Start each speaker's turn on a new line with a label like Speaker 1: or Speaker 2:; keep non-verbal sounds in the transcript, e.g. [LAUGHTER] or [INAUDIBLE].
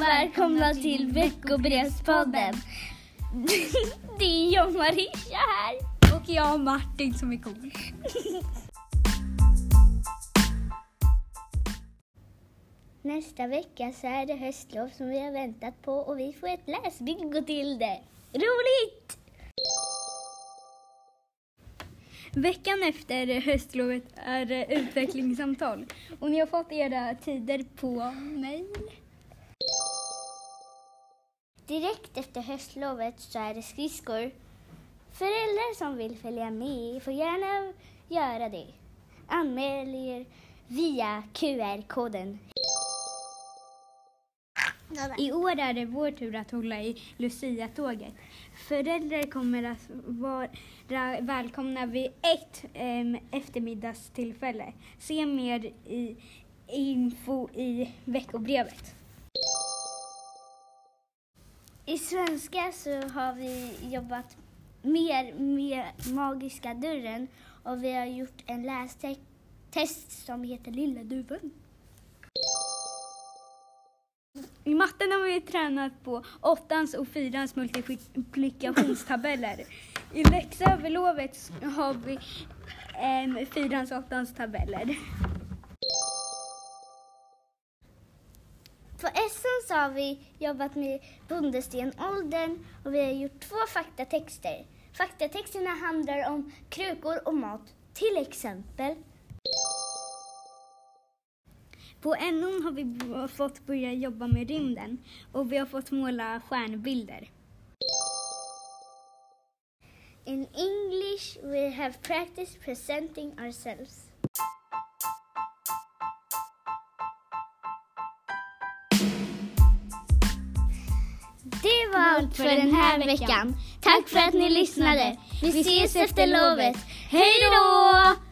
Speaker 1: och välkomna till veckobrevspodden. [LAUGHS] Det är jag Marisha här.
Speaker 2: Och jag Martin som är cool. [LAUGHS]
Speaker 1: Nästa vecka så är det höstlov som vi har väntat på och vi får ett läsbingo till det. Roligt!
Speaker 2: Veckan efter höstlovet är det utvecklingssamtal och ni har fått era tider på mail.
Speaker 1: Direkt efter höstlovet så är det skridskor. Föräldrar som vill följa med får gärna göra det. Anmäl er via QR-koden.
Speaker 2: I år är det vår tur att hålla i Lucia-tåget. Föräldrar kommer att vara välkomna vid ett äm, eftermiddagstillfälle. Se mer i info i veckobrevet.
Speaker 1: I svenska så har vi jobbat mer med Magiska dörren och vi har gjort en lästest som heter Lilla duven.
Speaker 2: I matten har vi tränat på åttans och fyrans multiplikationstabeller. I läxa över lovet har vi ehm, fyrans och åttans tabeller.
Speaker 1: På SO så har vi jobbat med bondestenåldern och vi har gjort två faktatexter. Faktatexterna handlar om krukor och mat, till exempel.
Speaker 2: På NO har vi fått börja jobba med rymden och vi har fått måla stjärnbilder.
Speaker 1: In English we have practiced presenting ourselves. Var allt för den här veckan. Tack för att ni lyssnade. Vi ses efter lovet. Hej då!